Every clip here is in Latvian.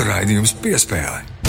Raidījums piespēle.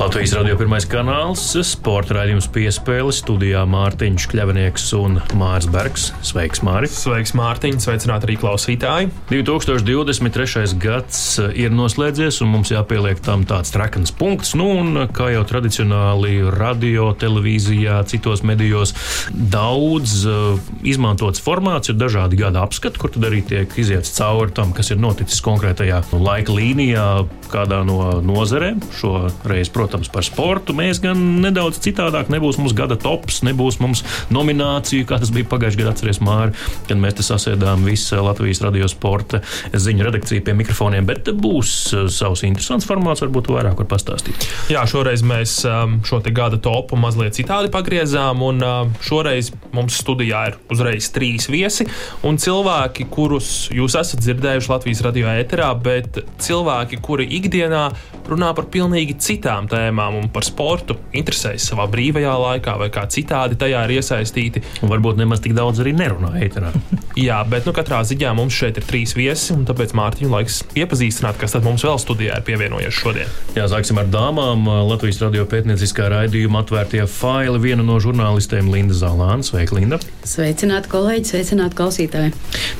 Latvijas radio pirmais kanāls, sporta raidījums piespēle studijā Mārtiņš Kļavinieks un Mārs Bergs. Sveiks, Māri! Sveiks, Mārtiņ! Sveicināt arī klausītāji! 2023. gads ir noslēdzies, un mums jāpieliek tam tāds trakns punkts. Nu, un kā jau tradicionāli radio, televīzijā, citos medijos, daudz uh, izmantots formāts ir dažādi gada apskati, kur tad arī tiek iziets cauri tam, kas ir noticis konkrētajā laika līnijā, kādā no nozarēm. Šoreiz, protams, par sportu. Mēs gan nedaudz citādāk, nebūs mums gada tops, nebūs mums nomināciju, kā tas bija pagājušajā gadā, atcerieties, Māri, kad mēs te sasēdām visu Latvijas radio sporta ziņu redakciju pie mikrofoniem, bet būs uh, savs interesants formāts, varbūt vairāk var pastāstīt. Jā, šoreiz mēs um, šo gada topu mazliet citādi pagriezām, un uh, šoreiz mums studijā ir uzreiz trīs viesi un cilvēki, kurus jūs esat dzirdējuši Latvijas radio ēterā, bet cilvēki, kuri ikdienā runā par pilnīgi citām tēmām un par sportu, interesējas savā brīvajā laikā vai kā citādi tajā ir iesaistīti. Un varbūt nemaz tik daudz arī nerunā ēterā. Jā, bet nu, katrā ziņā mums šeit ir trīs viesi, un tāpēc Mārtiņa laiks iepazīstināt, kas tad mums vēl studijā ir pievienojies šodien. Jā, sāksim ar dāmām. Latvijas radio pētnieciskā raidījuma atvērtie faili. Viena no žurnālistēm Linda Zalāna. Sveika, Linda! Sveicināti kolēģi, sveicināti klausītāji!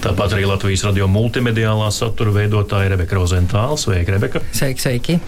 Tāpat arī Latvijas radio multimediālā satura veidotāja Rebeka Rozentāla. Sveika, Rebeka! Sveiki, sveiki!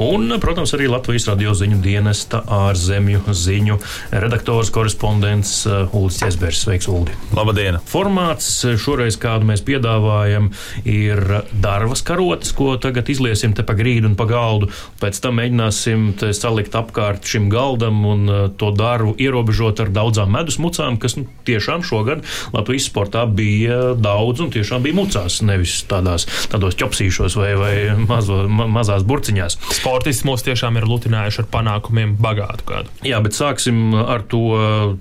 Un, protams, arī Latvijas radio ziņu dienesta ārzemju ziņu redaktors, korespondents uh, Ulris Česbergs. Sveiks, Ulri! Labdien! Formāts šoreiz, kādu mēs piedāvājam, ir darbas karotes, ko tagad izliesim te pa grīdu un pa galdu. Pēc tam mēģināsim salikt apkārt šim galdam un uh, to darbu ierobežot ar daudzām medus mucām, kas nu, tiešām šogad Latvijas sportā bija daudz un tiešām bija mucās, nevis tādās, tādos ķopsīšos vai, vai mazo, ma, mazās burciņās. Sportisti mūs tiešām ir lutinājuši ar panākumiem bagātu kādu. Jā, bet sāksim ar to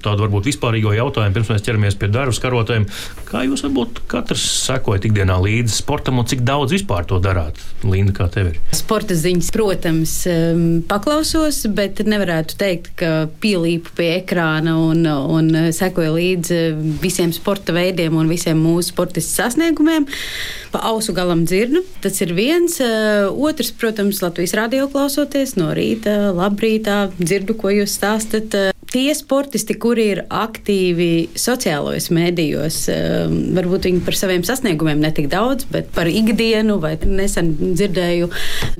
tādu varbūt vispārīgo jautājumu, pirms mēs ķeramies pie darba karotēm. Kā jūs varbūt katrs sekojat ikdienā līdzi sportam un cik daudz vispār to darāt? Linda, kā tev ir? Sporta ziņas, protams, paklausos, bet nevarētu teikt, ka pielīpu pie ekrāna un, un sekoju līdzi visiem sporta veidiem un visiem mūsu sportistu sasniegumiem. Pa ausu galam dzirdu. Tas ir viens. Uh, otrs, protams, Latvijas radio klausoties no rīta, labrītā, dzirdu, ko jūs stāstat. Tie sportisti, kuri ir aktīvi sociālajos mēdījos, um, varbūt viņi par saviem sasniegumiem netik daudz, bet par ikdienu, vai nesen dzirdēju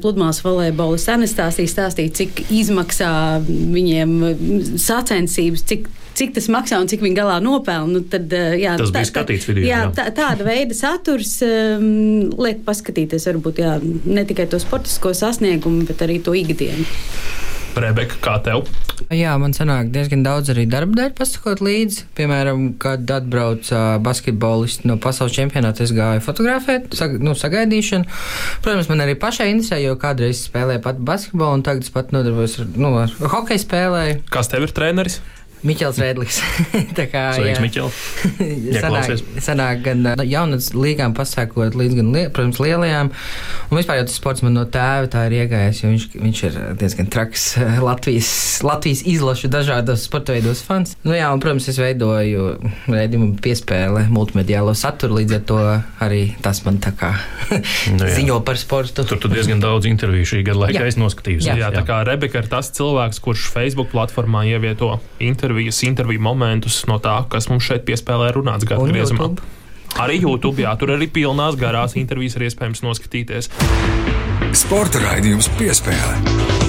pludmales volejbolas Anastāsijas stāstīt, cik izmaksā viņiem sacensības, cik cik tas maksā un cik viņi galā nopelna. Nu, tad, jā, tas bija tā, skatīts video. Jā, jā. Tā, tāda veida saturs um, liek paskatīties varbūt jā, ne tikai to sportisko sasniegumu, bet arī to ikdienu. Rebeka, kā tev? Jā, man sanāk diezgan daudz arī darba dēļ pasakot līdzi. Piemēram, kad atbrauc uh, basketbolisti no pasaules čempionāta, es gāju fotografēt, sag, nu, sagaidīšanu. Protams, man arī pašai interesē, jo kādreiz spēlēju pat basketbolu, un tagad es pat nodarbojos ar, nu, ar hokeju spēlēju. Kas tev ir treneris? Miķels Rēdlis. tā kā Sveiks, Miķel. sanāk, sanāk gan jaunas līgām pasākot līdz gan, li, protams, lielajām. Un vispār jau tas sports man no tēva tā ir iegājis, jo viņš, viņš ir diezgan traks Latvijas, Latvijas izlašu dažādos sporta veidos fans. Nu jā, un, protams, es veidoju rēdījumu piespēle multimediālo saturu, līdz ar to arī tas man tā kā nu, jā. ziņo par sportu. Tur tu diezgan daudz interviju šī gada laikā es noskatījos. Jā, jā, tā kā Rebeka ir tas cilvēks, kurš Facebook platformā ievieto interviju intervijas, interviju momentus no tā, kas mums šeit piespēlē runāts gada griezumā. Arī YouTube, jā, tur arī pilnās garās intervijas ir iespējams noskatīties. Sporta raidījums piespēlē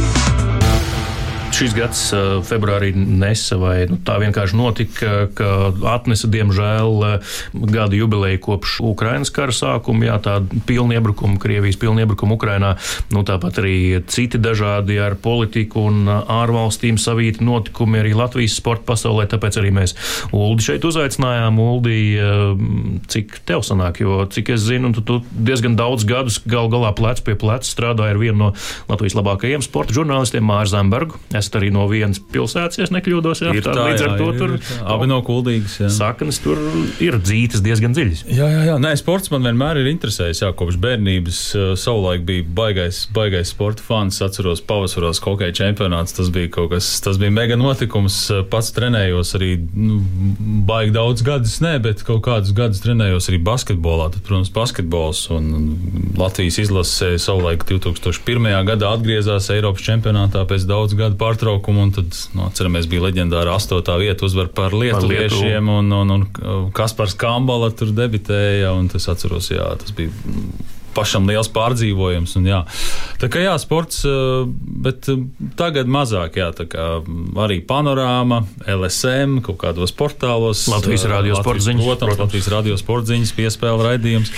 šis gads, februārī nesa, vai nu, tā vienkārši notika, ka atnesa, diemžēl, gada jubileju kopš Ukrainas kara sākuma, jā, tāda pilna iebrukuma, Krievijas pilna iebrukuma Ukrainā, nu, tāpat arī citi dažādi ar politiku un ārvalstīm savīti notikumi arī Latvijas sporta pasaulē, tāpēc arī mēs Uldi šeit uzaicinājām. Uldi, cik tev sanāk, jo, cik es zinu, tu, tu diezgan daudz gadus gal galā plec pie pleca strādāji ar vienu no Latvijas labākajiem sporta žurnālistiem, Māru Zembergu. Es esat arī no vienas pilsētas, ja nekļūdos. Jā, ir tā, līdz ar jā, to ir, tur ir, abi no kuldīgas. Jā. saknes tur ir dzītas diezgan dziļas. Jā, jā, jā. Nē, sports man vienmēr ir interesējis. Jā, kopš bērnības savulaik bija baigais, baigais sporta fans. Atceros, pavasaros hokeja čempionāts. Tas bija kaut kas, tas bija mega notikums. Pats trenējos arī nu, baigi daudz gadus, ne, bet kaut kādus gadus trenējos arī basketbolā. Tad, protams, basketbols un Latvijas izlase savulaik 2001. gadā atgriezās Eiropas čempionātā pēc daudz gadu pārtraukuma. Tad, nu, atceramies, bija leģendāra astotā vieta uzvar par lietuviešiem, un, un, un Kaspars Kambala tur debitēja. Tas atceros, jā, tas bija pašam liels pārdzīvojums. Un, jā. tā kā jā, sports, bet tagad mazāk, jā, tā kā arī panorāma, LSM, kaut kādos portālos. Latvijas radio sporta ziņas. Protams, protams, Latvijas radio sporta ziņas, piespēle raidījums.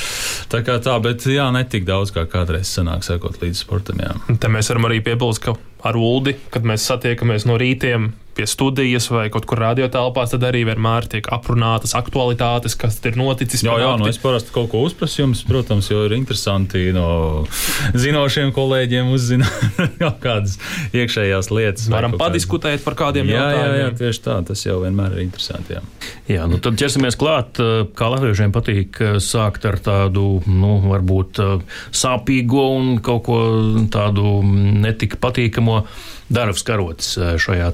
Tā kā tā, bet jā, netik daudz kā kādreiz sanāk sekot līdz sportam. Jā. Te mēs varam arī piebilst, ka ar Uldi, kad mēs satiekamies no rītiem pie studijas vai kaut kur radiotelpās, tad arī vienmēr tiek aprunātas aktualitātes, kas ir noticis. Jā, jā, nu es parasti kaut ko uzprasu jums, protams, jo ir interesanti no zinošiem kolēģiem uzzināt kaut kādas iekšējās lietas. Varam padiskutēt kādas... par kādiem jā, jautājumiem. Jā, jā, tieši tā, tas jau vienmēr ir interesanti. Jā, jā nu tad ķersimies klāt. Kā latviešiem patīk sākt ar tādu, nu, varbūt sāpīgo un kaut ko tādu netik patīkamo Darbs karotis šajā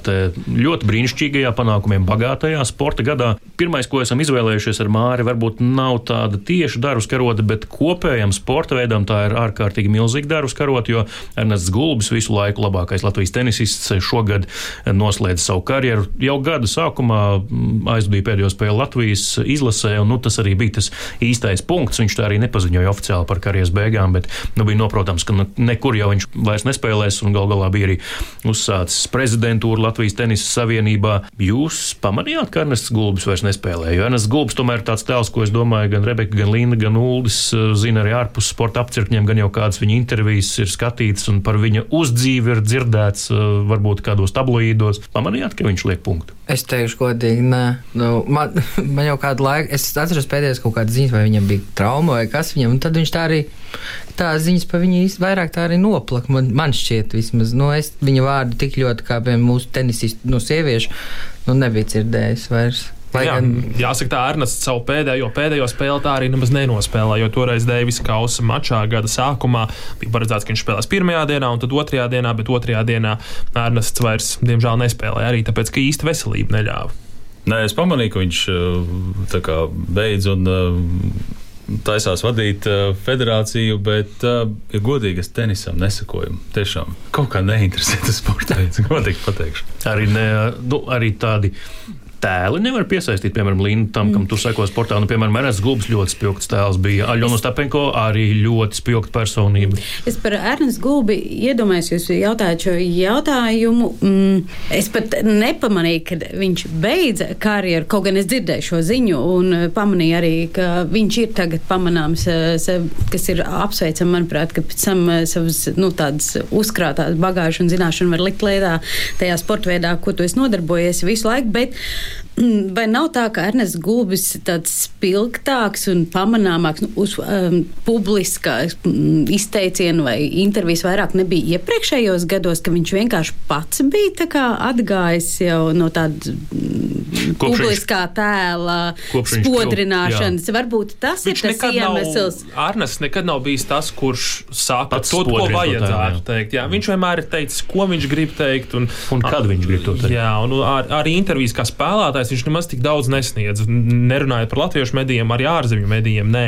ļoti brīnišķīgajā, panākumiem bagātajā sporta gadā. Pirmais, ko esam izvēlējušies ar Māri, varbūt nav tāda tieši darbs karota, bet kopējam sporta veidam tā ir ārkārtīgi milzīga darbs karota, jo Ernests Gulbis visu laiku labākais Latvijas tenisists šogad noslēdz savu karjeru. Jau gada sākumā aizbija pēdējo spēli Latvijas izlasē, un nu, tas arī bija tas īstais punkts. Viņš tā arī nepaziņoja oficiāli par karjeras beigām, bet nu, bija noprotams, ka nu, nekur jau viņš vairs nespēlēs, un gal galā bija arī uzsācis prezidentūru Latvijas tenisa savienībā. Jūs pamanījāt, ka Ernests Gulbis vairs nespēlē? Jo Ernests Gulbis tomēr ir tāds tēls, ko es domāju, gan Rebeka, gan Linda, gan Uldis zina arī ārpus sporta apcirkņiem, gan jau kādas viņa intervijas ir skatītas un par viņa uzdzīvi ir dzirdēts varbūt kādos tabloīdos. Pamanījāt, ka viņš liek punktu? Es teikšu, godīgi, nē. Nu, man, man jau kādu laiku, es atceros pēdējās kaut kādas ziņas, vai viņam bija trauma vai kas viņam, un tad viņš tā arī, tā ziņas pa viņu īsti vairāk tā arī noplaka. Man, man šķiet, vismaz, nu, es viņa vārdu tik ļoti kā pie mūsu tenisistu, no sieviešu, nu, nebija dzirdējis vairs. Lai Jā, gan... Jāsaka, tā Ernests savu pēdējo, pēdējo spēli tā arī nemaz nenospēlēja, jo toreiz Deivis Kausa mačā gada sākumā bija paredzēts, ka viņš spēlēs pirmajā dienā un tad otrajā dienā, bet otrajā dienā Ernests vairs, diemžēl, nespēlēja arī tāpēc, ka īsti veselība neļāva. Nē, es pamanīju, ka viņš kā, beidz un taisās vadīt uh, federāciju, bet, uh, ja godīgi, es tenisam nesakoju. Tiešām kaut kā neinteresē tas sports veids, godīgi pateikšu. Arī, ne, nu, arī tādi tēli nevar piesaistīt, piemēram, Lindu tam, kam tu seko sportā. Nu, piemēram, Ernsts Gulbs ļoti spilgts tēls bija. Aļona Stapenko arī ļoti spilgta personība. Es par Ernstu Gulbi iedomājos, jūs jautājat šo jautājumu. Mm, es pat nepamanīju, kad viņš beidza karjeru, kaut gan es dzirdēju šo ziņu un pamanīju arī, ka viņš ir tagad pamanāms, kas ir apsveicami, manuprāt, ka pēc tam savas, nu, tādas uzkrātās bagāžas un zināšanu var likt lietā tajā sporta veidā, ko tu esi nodarbojies visu laiku. Bet Mm, vai nav tā, ka Ernests Gulbis ir tāds spilgtāks un pamanāmāks, nu, uz um, publiskā um, izteicienu vai intervijas vairāk nebija iepriekšējos gados, ka viņš vienkārši pats bija atgājis jau no tādas um, publiskā viņš, tēla spodrināšanas? Kļuv, Varbūt tas viņš ir tas iemesls. Ernests nekad nav bijis tas, kurš sāka to, ko vajadzētu teikt. Jā, viņš vienmēr ir teicis, ko viņš grib teikt. Un, un kad viņš grib to teikt. Jā, un ar, arī intervijas kā spēlētājs viņš nemaz tik daudz nesniedz. Nerunājot par latviešu medijiem, arī ārzemju medijiem. Nē.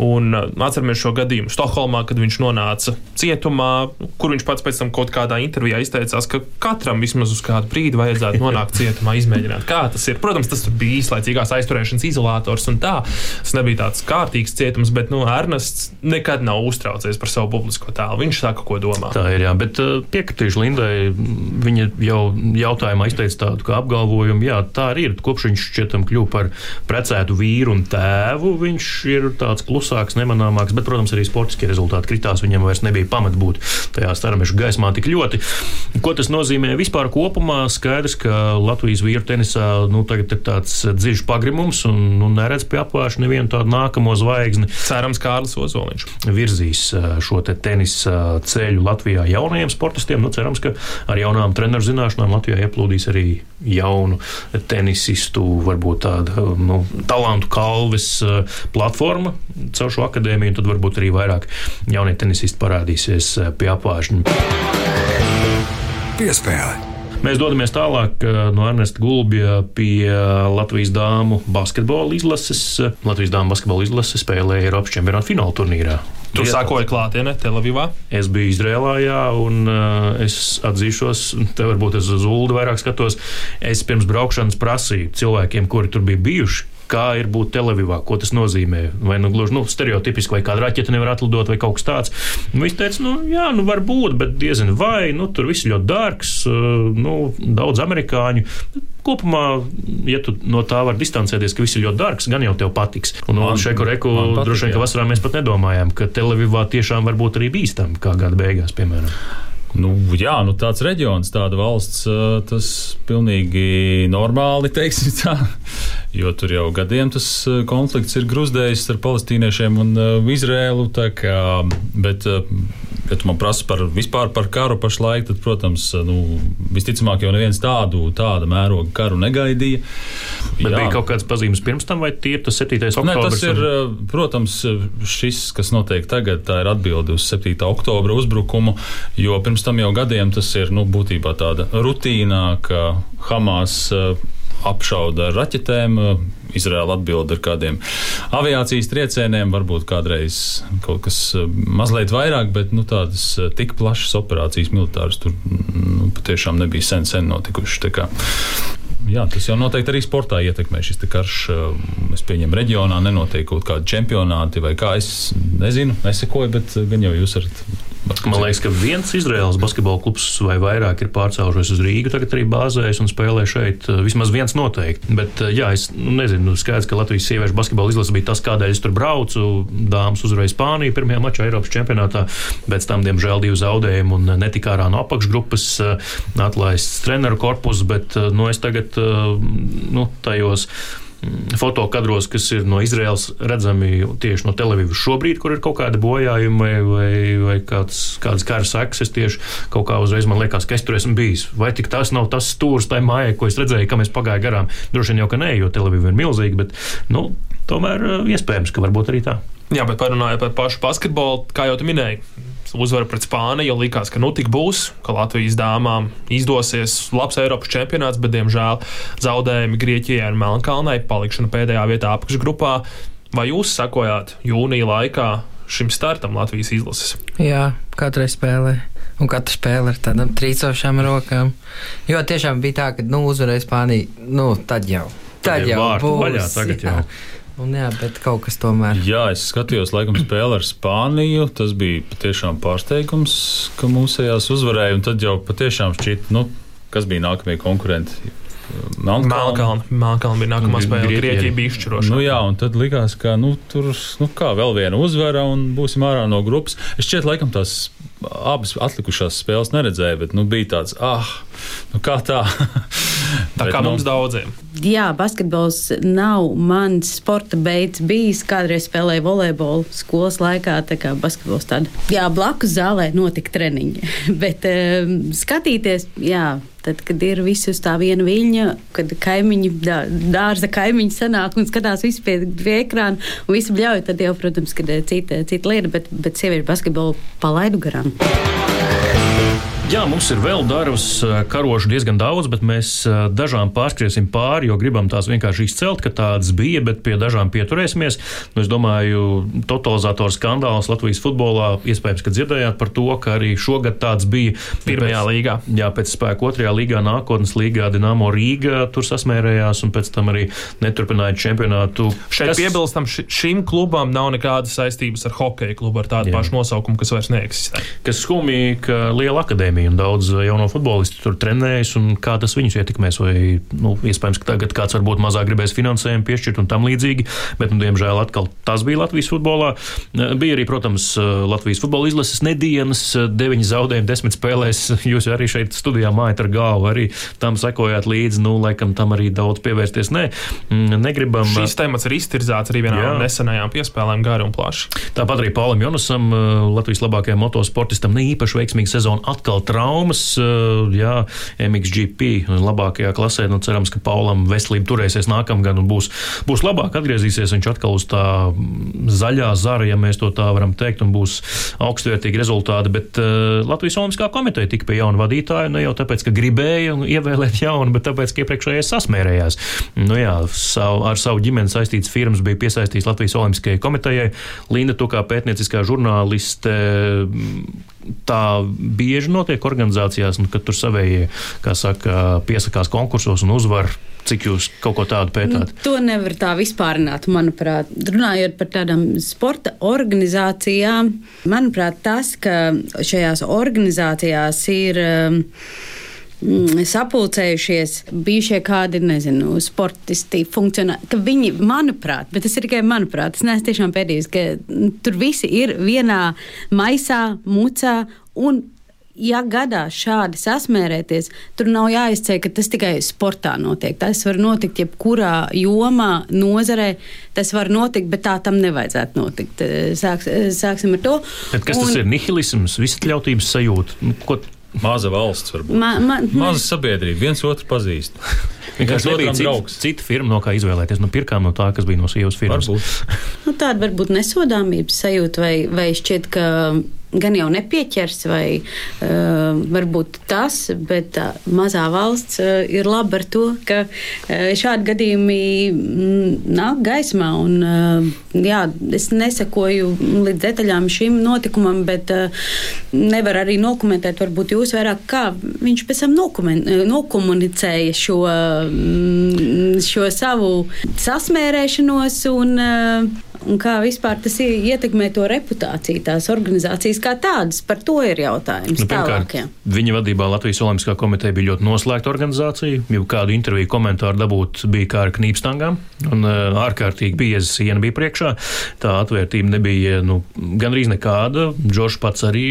Un uh, atceramies šo gadījumu Stokholmā, kad viņš nonāca cietumā, kur viņš pats pēc tam kaut kādā intervijā izteicās, ka katram vismaz uz kādu brīdi vajadzētu nonākt cietumā, izmēģināt, kā tas ir. Protams, tas bija īslaicīgās aizturēšanas izolators un tā. Tas nebija tāds kārtīgs cietums, bet nu, Ernests nekad nav uztraucies par savu publisko tēlu. Viņš saka, ko domā. Tā ir, jā, bet uh, piekritīšu Lindai. Viņa jau jautājumā izteica tādu apgalvojumu, jā, tā arī ir ir. Kopš viņš šķietam kļuva par precētu vīru un tēvu, viņš ir tāds klusāks, nemanāmāks, bet, protams, arī sportiskie rezultāti kritās. Viņam vairs nebija pamat būt tajā staramešu gaismā tik ļoti. Ko tas nozīmē vispār kopumā? Skaidrs, ka Latvijas vīru tenisā nu, tagad ir tāds dziļš pagrimums un nu, neredz pie apvārša nevienu tādu nākamo zvaigzni. Cerams, Kārlis Ozoliņš virzīs šo te tenisa ceļu Latvijā jaunajiem sportistiem. Nu, cerams, ka ar jaunām treneru zināšanām Latvijā ieplūdīs arī jaunu tenisistu, varbūt tādu nu, talantu kalves platforma caur šo akadēmiju, tad varbūt arī vairāk jaunie tenisisti parādīsies pie apvāršņa. Piespēle. Mēs dodamies tālāk no Ernesta Gulbja pie Latvijas dāmu basketbola izlases. Latvijas dāmu basketbola izlase spēlēja Eiropas čempionāta fināla turnīrā. Tur sākoja klātienē, Telavivā. Es biju Izrēlā, jā, un uh, es atzīšos, te varbūt es uz Ulu vairāk skatos. Es pirms braukšanas prasīju cilvēkiem, kuri tur bija bijuši, kā ir būt Telavivā, ko tas nozīmē. Vai nu gluži nu, stereotipiski, vai kāda raķete nevar atlidot, vai kaut kas tāds. Nu, viņš teica, nu, jā, nu, var būt, bet diezgan vai, nu, tur viss ļoti dārgs, nu, daudz amerikāņu. Kopumā, ja tu no tā vari distancēties, ka viss ir ļoti dārgs, gan jau tev patiks. Un no šeku reku droši vien, ka vasarā mēs pat nedomājām, ka Telavivā tiešām var būt arī bīstami, kā gada beigās, piemēram. Nu, jā, nu tāds reģions, tāda valsts, tas pilnīgi normāli, teiksim tā. Jo tur jau gadiem tas konflikts ir gruzdējis ar palestīniešiem un Izrēlu. Kā, bet, ja tu man prasi par vispār par karu pašlaik, tad, protams, nu, visticamāk jau neviens tādu, tāda mēroga karu negaidīja. Bet jā. bija kaut kādas pazīmes pirms tam, vai tie ir tas 7. oktobris? Nē, tas ir, un... protams, šis, kas notiek tagad, tā ir atbilde uz 7. oktobra uzbrukumu, jo pirms tam jau gadiem tas ir, nu, būtībā tāda rutīnā, ka Hamas apšauda ar raķetēm. Izraela atbild ar kādiem aviācijas triecieniem, varbūt kādreiz kaut kas mazliet vairāk, bet nu, tādas tik plašas operācijas militāras tur nu, patiešām nebija sen, sen notikušas. Jā, tas jau noteikti arī sportā ietekmē šis karš. Es pieņemu, reģionā nenotiek kaut kādi čempionāti vai kā. Es nezinu, nesekoju, bet gan jau jūs varat Man liekas, ka viens Izraels basketbola klubs vai vairāk ir pārcēlušies uz Rīgu, tagad arī bāzējas un spēlē šeit. Eh, vismaz viens noteikti. Bet, eh, jā, es nu, nezinu, nu, skaidrs, ka Latvijas sieviešu basketbola izlase bija tas, kādēļ es tur braucu. Dāmas uzvarēja Spāniju pirmajā mačā Eiropas čempionātā, pēc tam, diemžēl, divi zaudējumi un netika ārā no apakšgrupas eh, atlaists treneru korpus, bet nu, es tagad nu, tajos fotokadros, kas ir no Izraels redzami tieši no Televīzijas šobrīd, kur ir kaut kāda bojājuma vai, vai, vai kāds, kādas kara sekas. Es tieši kaut kā uzreiz man liekas, ka es tur esmu bijis. Vai tik tas nav tas stūris tajā mājā, ko es redzēju, kam es pagāju garām? Droši vien jau, ka nē, jo Televīzija ir milzīga, bet nu, tomēr eh, iespējams, ka varbūt arī tā. Jā, bet parunājot par pašu basketbolu, kā jau tu minēji, uzvaru pret Spāniju, jo likās, ka nu tik būs, ka Latvijas dāmām izdosies labs Eiropas čempionāts, bet, diemžēl, zaudējumi Grieķijai un Melnkalnei, palikšana pēdējā vietā apakšgrupā. Vai jūs sakojāt jūnija laikā šim startam Latvijas izlases? Jā, katrai spēlē. Un katra spēle ar tādām trīcošām rokām. Jo tiešām bija tā, ka, nu, uzvarēja Spānija, nu, tad jau. Tad jau būs. Vaļā, tagad jā. Un jā, bet kaut kas tomēr. Jā, es skatījos, laikam, spēli ar Spāniju. Tas bija patiešām pārsteigums, ka mūsējās uzvarēja. Un tad jau patiešām šķiet, nu, kas bija nākamie konkurenti. Melnkalna bija nākamā spēle. Grieķija bija izšķiroša. Nu, jā, un tad likās, ka nu, tur nu, kā vēl viena uzvara un būsim ārā no grupas. Es šķiet, laikam tās abas atlikušās spēles neredzēju, bet nu, bija tāds, ah, nu, kā tā. tā bet, kā nu, mums daudziem. Jā, basketbols nav mans sporta beigas bijis. Kādreiz spēlēju volejbolu skolas laikā, tā kā basketbols tāda. Jā, blakus zālē notika treniņi, bet um, skatīties, jā. Tad, kad ir viss uz tā viena viļņa, kad kaimiņi, dārza kaimiņi sanāk un skatās visu pie, pie ekrāna un visu bļauj, tad jau, protams, ka cita, cita lieta, bet, bet sieviešu basketbolu palaidu garām. Jā, mums ir vēl darbs, karošu diezgan daudz, bet mēs dažām pārskriesim pāri, jo gribam tās vienkārši izcelt, ka tādas bija, bet pie dažām pieturēsimies. Nu, es domāju, totalizatoru skandāls Latvijas futbolā iespējams, ka dzirdējāt par to, ka arī šogad tāds bija pirmajā pēc, līgā. Jā, pēc spēka otrajā līgā, nākotnes līgā Dinamo Rīga tur sasmērējās un pēc tam arī neturpināja čempionātu. Šeit kas... piebilstam, šim klubam nav nekādas saistības ar hokeja klubu ar tādu jā. pašu nosaukumu, kas vairs neeksistē. Kas skumji, ka liela akadēmija akadēmija un daudz jauno futbolistu tur trenējas, un kā tas viņus ietekmēs. Vai, nu, iespējams, ka tagad kāds varbūt mazāk gribēs finansējumu piešķirt un tam līdzīgi, bet, nu, diemžēl, atkal tas bija Latvijas futbolā. Bija arī, protams, Latvijas futbola izlases nedēļas, deviņi zaudējumi, desmit spēlēs. Jūs arī šeit studijā mājat ar galvu, arī tam sekojāt līdzi. Nu, laikam tam arī daudz pievērsties. Nē, mm, negribam. Šis temats ir iztirzāts arī vienā no nesenajām piespēlēm gari un plaši. Tāpat arī Paulam Jonasam, Latvijas labākajam motosportistam, ne īpaši veiksmīga sezona, atkal traumas. Jā, MXGP labākajā klasē. Nu, cerams, ka Paulam veselība turēsies nākamgad un būs, būs labāk. Atgriezīsies viņš atkal uz tā zaļā zara, ja mēs to tā varam teikt, un būs augstvērtīgi rezultāti. Bet uh, Latvijas Olimpiskā komiteja tika pie jauna vadītāja ne jau tāpēc, ka gribēja ievēlēt jaunu, bet tāpēc, ka iepriekšējais sasmērējās. Nu, jā, savu, ar savu ģimeni saistīts firmas bija piesaistīts Latvijas Olimpiskajai komitejai. Linda, tu kā pētnieciskā žurnāliste tā bieži notiek organizācijās, un kad tur savējie, kā saka, piesakās konkursos un uzvar. Cik jūs kaut ko tādu pētāt? Nu, to nevar tā vispārināt, manuprāt. Runājot par tādām sporta organizācijām, manuprāt, tas, ka šajās organizācijās ir. Um, sapulcējušies bijušie kādi, nezinu, sportisti, funkcionāri, ka viņi, manuprāt, bet tas ir tikai manuprāt, es neesmu tiešām pēdījis, ka tur visi ir vienā maisā, mucā un ja gadās šādi sasmērēties, tur nav jāizceļ, ka tas tikai sportā notiek. Tas var notikt jebkurā jomā, nozarē. Tas var notikt, bet tā tam nevajadzētu notikt. Sāks, sāksim ar to. Bet kas Un, tas ir? Nihilisms, visatļautības sajūta. Nu, ko Maza valsts, varbūt. Ma, ma, Maza sabiedrība, viens otru pazīst. Vienkārši nebija cita, cita firma, no kā izvēlēties. Nu, pirkām no tā, kas bija no sievas firmas. nu, tāda varbūt nesodāmības sajūta, vai, vai šķiet, ka gan jau nepieķers, vai uh, varbūt tas, bet uh, mazā valsts uh, ir laba ar to, ka uh, šādi gadījumi mm, nāk gaismā. Un, uh, jā, es nesakoju līdz detaļām šim notikumam, bet uh, nevar arī nokomentēt, varbūt jūs vairāk, kā viņš pēc tam nokomunicēja šo, uh, šo savu sasmērēšanos. Un, uh, un kā vispār tas ietekmē to reputāciju, tās organizācijas kā tādas. Par to ir jautājums. Nu, Tālāk, jā. viņa vadībā Latvijas Olimpiskā komiteja bija ļoti noslēgta organizācija. Jau kādu interviju komentāru dabūt bija kā ar knīpstangām, un uh, ārkārtīgi bieza siena bija priekšā. Tā atvērtība nebija nu, gandrīz nekāda. Džošs pats arī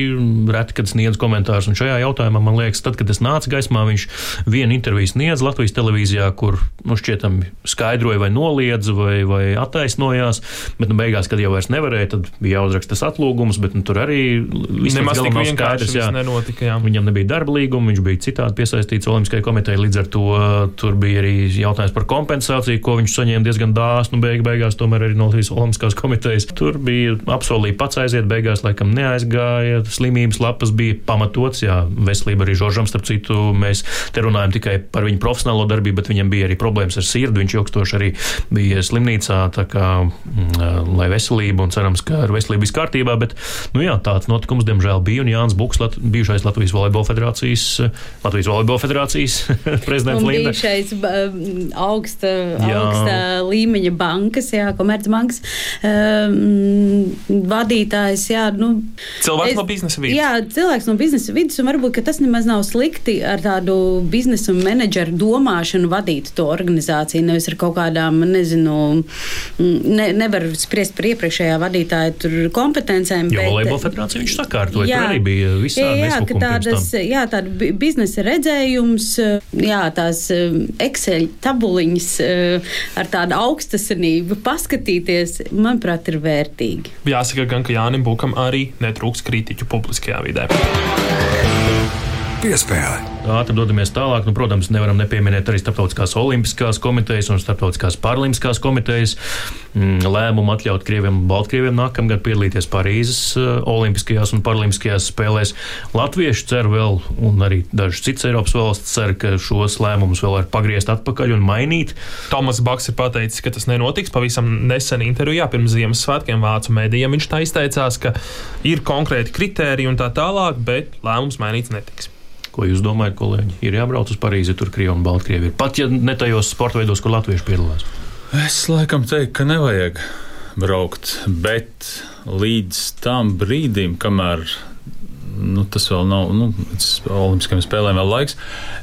reti, kad sniedz komentārus, un šajā jautājumā man liekas, tad, kad es nācu gaismā, viņš vienu interviju sniedz Latvijas televīzijā, kur nu, šķietam skaidroja vai noliedza vai, vai attaisnojās. Bet, nu, beigās, kad jau vairs nevarēja, tad bija jāuzraksta tas atlūgums, bet nu, tur arī nemaz tik vienkārši jā, nenotika. Jā. Viņam nebija darba līguma, viņš bija citādi piesaistīts Olimpiskajai komitejai. Līdz ar to tur bija arī jautājums par kompensāciju, ko viņš saņēma diezgan dāsnu. Beig, beigās tomēr arī no Latvijas Olimpiskās komitejas. Tur bija apsolīja pats aiziet, beigās laikam neaizgāja. Slimības lapas bija pamatots, jā, veselība arī Žoržam, starp citu, mēs te runājam tikai par viņu profesionālo darbību, bet viņam bija arī problēmas ar sirdi. Viņš ilgstoši arī bija slimnīcā. Kā, mm, lai veselība un cerams, ka ar veselību viss kārtībā. Bet, nu jā, tāds notikums, diemžēl, bija. Un Jānis Buks, Lat bijušais Latvijas volejbola federācijas, Latvijas volejbola federācijas prezidents Linda. Bijušais augsta, augsta līmeņa bankas, jā, komercbankas um, vadītājs. Jā, nu, cilvēks es, no biznesa vidas. Jā, cilvēks no biznesa vidas. Un varbūt tas nemaz nav slikti ar tādu biznesa un menedžeru domāšanu vadīt to organizāciju. Nevis ar kaut kādām, nezinu, ne, nevar spriest par iepriekšējā vadītāja kompetencēm. Jo volejbola federācija viņš sakārtoja, jā, tur arī bija visādi jā, jā, tādas, jā, tāda biznesa redzējums, jā, tās um, Excel tabuliņas uh, ar tādu augstasinību paskatīties, manuprāt, ir vērtīgi. Jāsaka gan, ka Jānim Bukam arī netrūks kritiķu publiskajā vidē. Piespēle. Ātri dodamies tālāk. Nu, protams, nevaram nepieminēt arī Startautiskās Olimpiskās komitejas un Startautiskās Paralimpiskās komitejas mm, lēmumu atļaut Krieviem un Baltkrieviem nākamgad piedalīties Parīzes uh, Olimpiskajās un Paralimpiskajās spēlēs. Latvieši cer vēl, un arī dažas citas Eiropas valsts cer, ka šos lēmumus vēl var pagriezt atpakaļ un mainīt. Tomas Baks ir pateicis, ka tas nenotiks. Pavisam nesen intervijā pirms Ziemassvētkiem Vācu mēdījiem viņš tā izteicās, ka ir konkrēti kriteriji un tā tālāk, bet lēmums mainīts netiks. Ko jūs domājat, kolēģi? Ir jābrauc uz Parīzi, tur Krievija un Baltkrievija. Pat ja ne tajos sporta veidos, kur latvieši piedalās. Es laikam teiktu, ka nevajag braukt, bet līdz tam brīdim, kamēr nu, tas vēl nav nu, Olimpiskajām spēlēm vēl laiks.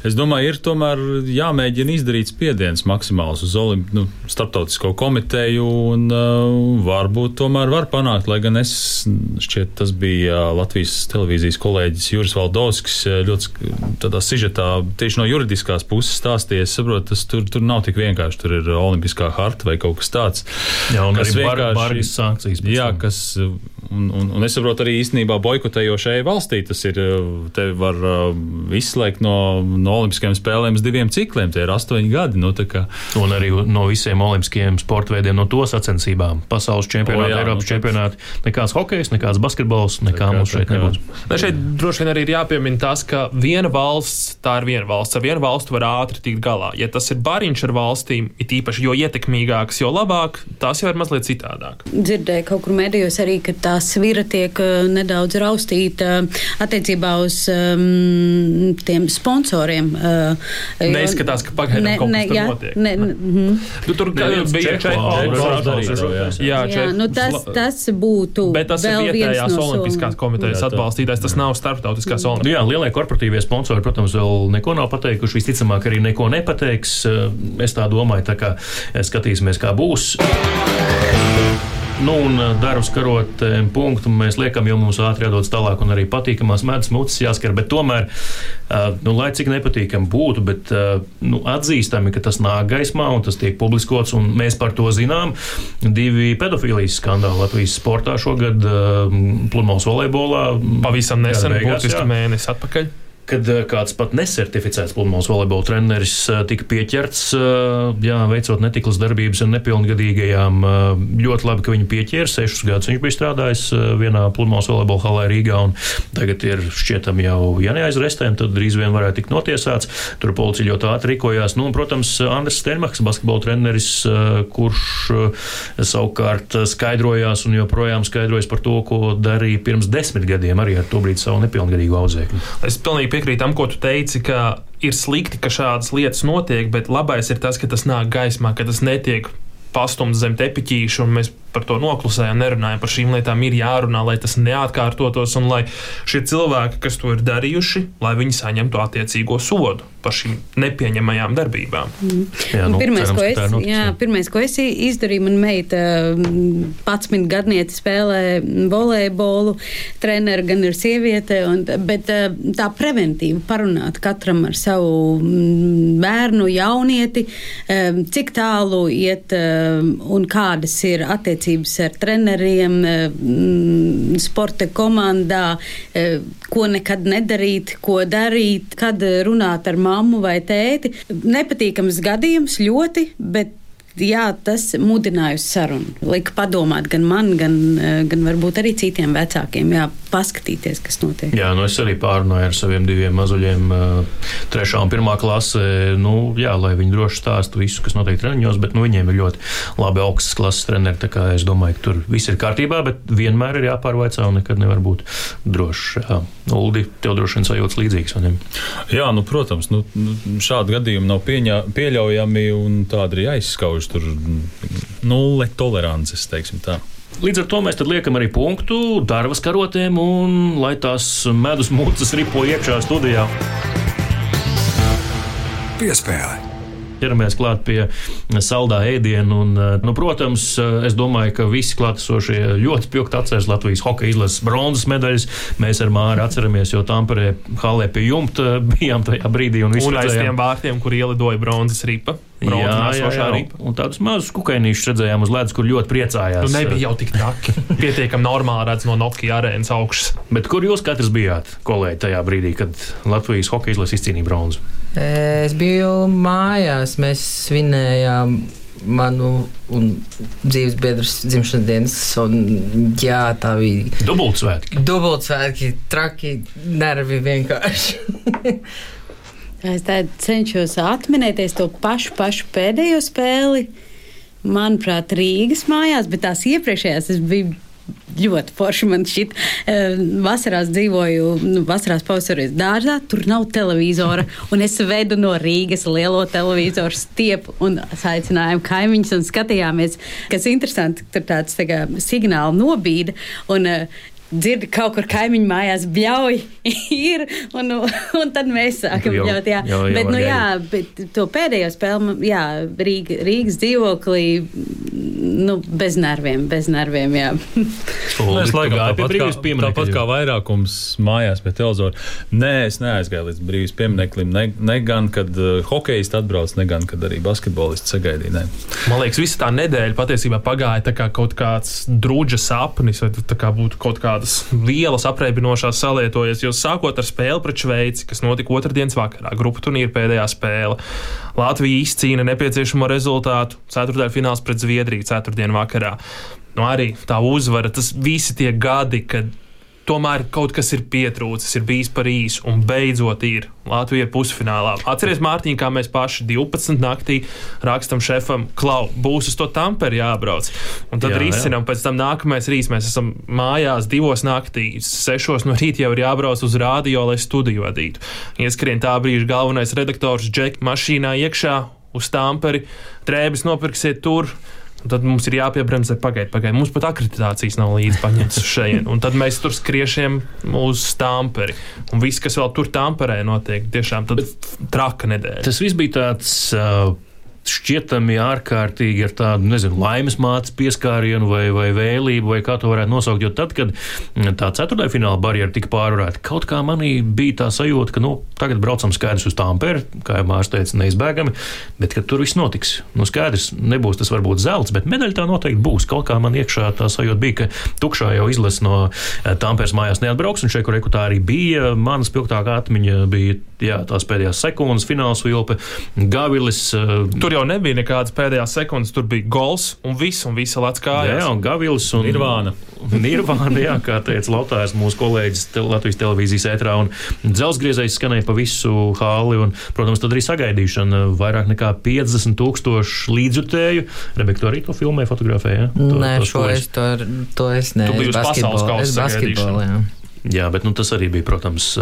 Es domāju, ir tomēr jāmēģina izdarīt spiediens maksimāls uz Olimp, nu, starptautisko komiteju un uh, varbūt tomēr var panākt, lai gan es šķiet tas bija Latvijas televīzijas kolēģis Juris Valdovskis ļoti tādā sižetā tieši no juridiskās puses stāstīja. Es saprotu, tas tur, tur nav tik vienkārši. Tur ir olimpiskā harta vai kaut kas tāds. Jā, un arī bargas sankcijas. Jā, kas Un, un, un es saprotu, arī īstenībā boikotējošai valstī tas ir. Te var uh, izslēgt no, no Olimpiskajām spēlēm uz diviem cikliem. Tie ir astoņi gadi. Nu, kā... Un arī no visiem olimpiskajiem sporta veidiem, no to sacensībām. Pasaules čempionāti, oh, Eiropas nu, čempionāti. Nekāds hokejs, nekāds basketbols, nekā mums šeit nebūs. Ne, šeit droši vien arī ir jāpiemina tas, ka viena valsts, tā ir viena valsts. Ar vienu valstu var ātri tikt galā. Ja tas ir bariņš ar valstīm, it īpaši jo ietekmīgāks, jo labāk, tās jau ir mazliet citādāk. Dzirdēju kaut kur medijos arī, ka tā svira tiek uh, nedaudz raustīta attiecībā uz um, tiem sponsoriem. Uh, Neizskatās, ka pagaidām ne, kaut kas ne, jā, notiek. Ne, ne, mm. nu, tur ne, bija jā nu tas, tas būtu. Bet tas ir vietējās no olimpiskās komitejas atbalstītājs, tas nav starptautiskās olimpiskās. Nu jā, lielie korporatīvie sponsori, protams, vēl neko nav pateikuši. Visticamāk, arī neko nepateiks. Es tā domāju, tā kā skatīsimies, kā būs. Nu, un eh, darbs karot eh, punktu mēs liekam, jo mums ātri jādodas tālāk, un arī patīkamās medus mucas jāskar. Bet tomēr, eh, nu, lai cik nepatīkami būtu, bet nu, atzīstami, ka tas nāk gaismā un tas tiek publiskots, un mēs par to zinām. Divi pedofīlijas skandāli Latvijas sportā šogad, pludmales volejbolā. Pavisam nesen, būtiski mēnesi atpakaļ kad eh, kāds pat nesertificēts pludmales volejbola treneris eh, tika pieķerts, eh, jā, veicot netiklas darbības ar nepilngadīgajām. Ļoti labi, ka viņu pieķēra. Sešus gadus viņš bija strādājis vienā pludmales volejbola halē Rīgā, un tagad ir šķietam jau, ja neaizrestēm, tad drīz vien varētu tikt notiesāts. Tur policija ļoti ātri rīkojās. Nu, un, protams, Andris Steinmachs, basketbola treneris, kurš savukārt skaidrojās un joprojām skaidrojas par to, ko darīja pirms desmit gadiem arī ar to brīdi savu nepilngadīgu audzēkni. Es pilnīgi piekrītu tam, ko tu teici, ka ir slikti, ka šādas lietas notiek, bet labais ir tas, ka tas nāk gaismā, ka tas netiek pastumts zem tepiķīša, un mēs par to noklusējam, nerunājam par šīm lietām. Ir jārunā, lai tas neatkārtotos, un lai šie cilvēki, kas to ir darījuši, lai viņi saņemtu attiecīgo sodu par šīm nepieņemamajām darbībām. Mm. Jā, nu, pirmais, cerams, ko es, notiks, jā, pirmais, ko es izdarīju, man meita 11 gadniece spēlē volejbolu, treneris gan ir sieviete, un, bet tā preventīva parunāt katram ar savu bērnu, jaunieti, cik tālu iet un kādas ir attiecības ar treneriem, sporta komandā, ko nekad nedarīt, ko darīt, kad runāt ar mammu vai tēti. Nepatīkams gadījums ļoti, bet jā, tas mudināja uz sarunu. Lika padomāt gan man, gan, eh, gan varbūt arī citiem vecākiem, jā, paskatīties, kas notiek. Jā, nu es arī pārunāju ar saviem diviem mazuļiem, eh, trešā un pirmā klasē, nu, jā, lai viņi droši stāstu visu, kas notiek treniņos, bet nu, viņiem ir ļoti labi augstas klases treneri, tā kā es domāju, ka tur viss ir kārtībā, bet vienmēr ir jāpārvaicā un nekad nevar būt drošs. Uldi, tev droši vien vai ne? Jā, nu, protams, nu, nu šādi gadījumi nav pieņā, pieļaujami un tādi arī aizskauž vienkārši tur nulle tolerances, teiksim tā. Līdz ar to mēs liekam arī punktu darbas karotēm, un lai tās medus mūcas ripo iekšā studijā. Piespēle ķeramies klāt pie saldā ēdiena. Un, nu, protams, es domāju, ka visi klātesošie ļoti spilgti atceras Latvijas hokeja izlases bronzas medaļas. Mēs ar Māru atceramies, jo Tamperē halē pie jumta bijām tajā brīdī. Un, un aiz tiem vārtiem, kur ielidoja bronzas ripa. Jā, jā, jā. Un tādus mazus kukaiņus redzējām uz ledus, kur ļoti priecājās. Nu, nebija jau tik traki. Pietiekami normāli redz no Nokia arēnas augšas. Bet kur jūs katrs bijāt, kolēģi, tajā brīdī, kad Latvijas hokeja izlase izcīnīja bronzu? Es biju mājās, mēs svinējām manu dzīves biedru dzimšanas dienas. Un, jā, tā bija. Dubultsvētki. Dubultsvētki, traki, nervi vienkārši. Es cenšos atminēties to pašu, pašu pēdējo spēli. Manuprāt, Rīgas mājās, bet tās iepriekšējās es biju ļoti forši. Man šķiet, eh, vasarās dzīvoju, nu, vasarās pavasaros dārzā, tur nav televizora. Un es vedu no Rīgas lielo televizoru stiepu un aicinājām kaimiņus un skatījāmies, kas interesanti, tur tāds tā kā, signāli nobīda. Un, uh, dzirdi kaut kur kaimiņu mājās bļauj ir, un, un tad mēs sākam Jau- bļaut, jā. jau- jau bet, nu jā, bet to pēdējo spēli, jā, Rīga, Rīgas dzīvoklī, nu, bez nerviem, bez nerviem, jā. Es laikam gāju pie tāpat, brīvības kā, pieminiekļa. tāpat kā vairākums mājās pie televizora. Nē, es neaizgāju līdz brīvības piemineklim. Ne, ne gan, kad uh, hokejists atbrauc, ne gan, kad arī basketbolists sagaidīja. Nē. Man liekas, visa tā nedēļa patiesībā pagāja tā kā kaut kāds drudža sapnis, vai tā kā būtu kaut kādas lielas apreibinošās salietojas. Jo sākot ar spēli pret Šveici, kas notika otrdienas vakarā, grupu turnīra pēdējā spēle, Latvija izcīna nepieciešamo rezultātu ceturtdaļfināls pret Zviedriju ceturtdienas vakarā. Nu, arī tā uzvara, tas visi tie gadi, kad tomēr kaut kas ir pietrūcis, ir bijis par īsu, un beidzot ir Latvija pusfinālā. Atcerieties, Mārtiņ, kā mēs paši 12 naktī rakstam šefam, klau, būs uz to tamperi jābrauc. Un tad Jā, jā. risinām, pēc tam nākamais rīts mēs esam mājās divos naktī, sešos no rīta jau ir jābrauc uz rādio, lai studiju vadītu. Ieskrien tā brīža galvenais redaktors Džek mašīnā iekšā uz tamperi, drēbes nopirksiet tur. Un tad mums ir jāpiebremzē, pagaidiet, pagaidiet. Mums pat akreditācijas nav līdzi paņemtas uz šejienes. Un tad mēs tur skriešiem uz stāmperi. Un viss, kas vēl tur stāmperē notiek, tiešām traka nedēļa. Tas viss bija tāds. Uh, Šķietami ārkārtīgi ar tādu, nezinu, laimes mātes pieskārienu vai, vai vēlību, vai kā to varētu nosaukt. Jo tad, kad mm, tā ceturtajā fināla barjera tika pārvarēta, kaut kā manī bija tā sajūta, ka, nu, tagad braucam skaidrs uz Tamperi, kā jau Mārcis teica, neizbēgami, bet ka tur viss notiks. Nu, skaidrs, nebūs tas varbūt zelts, bet medaļa tā noteikti būs. Kaut kā man iekšā tā sajūta bija, ka tukšā jau izlase no eh, Tamperes mājās neatbrauks, un šeit, kur reku tā arī bija, manas spilgtākā atmiņa bija jā, tās pēdējās sekundes, fināls vilpe, Gavilis. eh, Tur jau nebija nekādas pēdējās sekundes, tur bija gols un viss, un visa lats Jā, kājās. jā, un Gavils un Nirvāna. Nirvāna, jā, kā teica Latvijas mūsu kolēģis te, Latvijas televīzijas ētrā. Un dzelzgriezējs skanēja pa visu hāli, un, protams, tad arī sagaidīšana. Vairāk nekā 50 tūkstoši līdzjutēju. Rebeka, tu arī to filmē, fotografēja? Ja? To- Nē, tos šo poļus. es to, to es ne. Tu biji uz es pasaules kausa basketbolu, jā. Bet nu, tas arī bija, protams,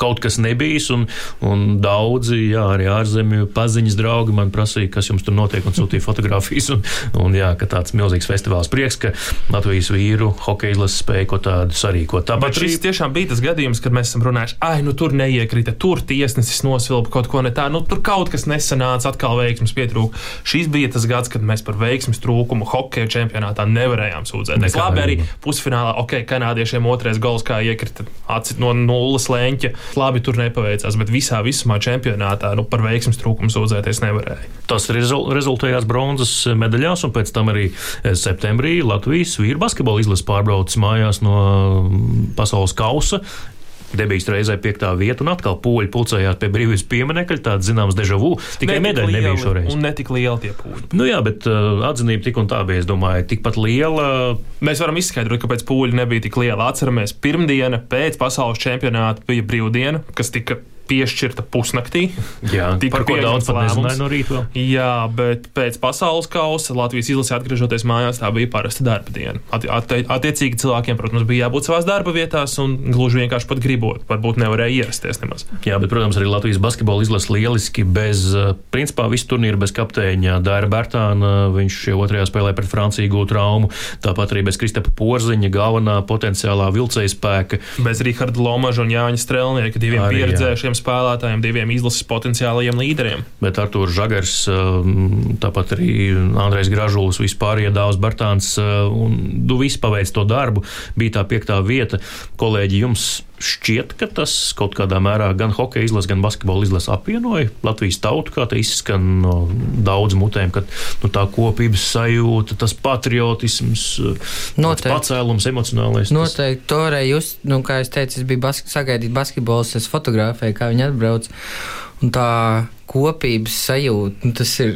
kaut kas nebijis. Un, un daudzi, jā, arī ārzemju paziņas draugi man prasīja, kas jums tur notiek, un sūtīja fotogrāfijas. Un, un jā, ka tāds milzīgs festivāls prieks, ka Latvijas vīru hokeja izlases spēja ko tādu sarīkot. Tāpat šis tiešām bija tas gadījums, kad mēs esam runājuši, ah, nu tur neiekrita, tur tiesnesis nosvilpa kaut ko ne tā, nu tur kaut kas nesanāca, atkal veiksmes pietrūka. Šis bija tas gads, kad mēs par veiksmes trūkumu hokeja čempionātā nevarējām sūdzēties. Labi, arī pusfinālā, ok, kanādiešiem otrais gols kā iekrita atcīt no nulles leņķa. Labi, tur nepaveicās, bet visā visumā čempionātā nu, par veiksmes trūkumu sūdzēties nevarēja. Tas rezul rezultējās bronzas medaļās, un pēc tam arī eh, septembrī Latvijas vīru basketbola izlases pārbraucis mājās no mm, pasaules kausa. Debijas reizē piektā vieta, un atkal poļi pulcējās pie brīvības pieminiekļa. Tāds zināms deja vu. Tikai medaļa nebija šoreiz. Un netik liela tie pūļi. Nu jā, bet uh, atzinība tik un tā bija, es domāju, tikpat liela. Mēs varam izskaidrot, kāpēc pūļi nebija tik liela. Atceramies, pirmdiena pēc pasaules čempionāta bija brīvdiena, kas tika piešķirta pusnaktī. Jā, Tika pieņemts lēmums. no rīta. Jā, bet pēc pasaules kausa Latvijas izlase atgriežoties mājās, tā bija parasta darba diena. Atti- atti- Attiecīgi cilvēkiem, protams, bija jābūt savās darba vietās un gluži vienkārši pat gribot. Varbūt nevarēja ierasties nemaz. Jā, bet, protams, arī Latvijas basketbola izlase lieliski bez, uh, principā, visu turnīru bez kapteiņa Dāra Bērtāna. Viņš jau otrajā spēlē pret Franciju gūtu traumu. Tāpat arī bez Kristapa Porziņa, galvenā potenciālā vilcēja spēka. Bez Raharda Lomaža un Jāņa Strelnieka, diviem Arī, pieredzējušiem spēlētājiem, diviem izlases potenciālajiem līderiem. Bet Arthurs Žagars, um, tāpat arī Andrejs Gražulis, vispār iedāvās Bartāns, uh, un du visi paveic to darbu. Bija tā piektā vieta. Kolēģi, jums šķiet, ka tas kaut kādā mērā gan hokeja izlase, gan basketbola izlase apvienoja Latvijas tautu, kā te izskan daudz mutēm, ka nu, tā kopības sajūta, tas patriotisms, Noteikti. pacēlums, emocionālais. tas- Noteikti, toreiz jūs, nu, kā es teicu, es biju bask sagaidīt basketbolus, es fotografēju, kā viņi atbrauc. Un tā kopības sajūta, nu, tas ir.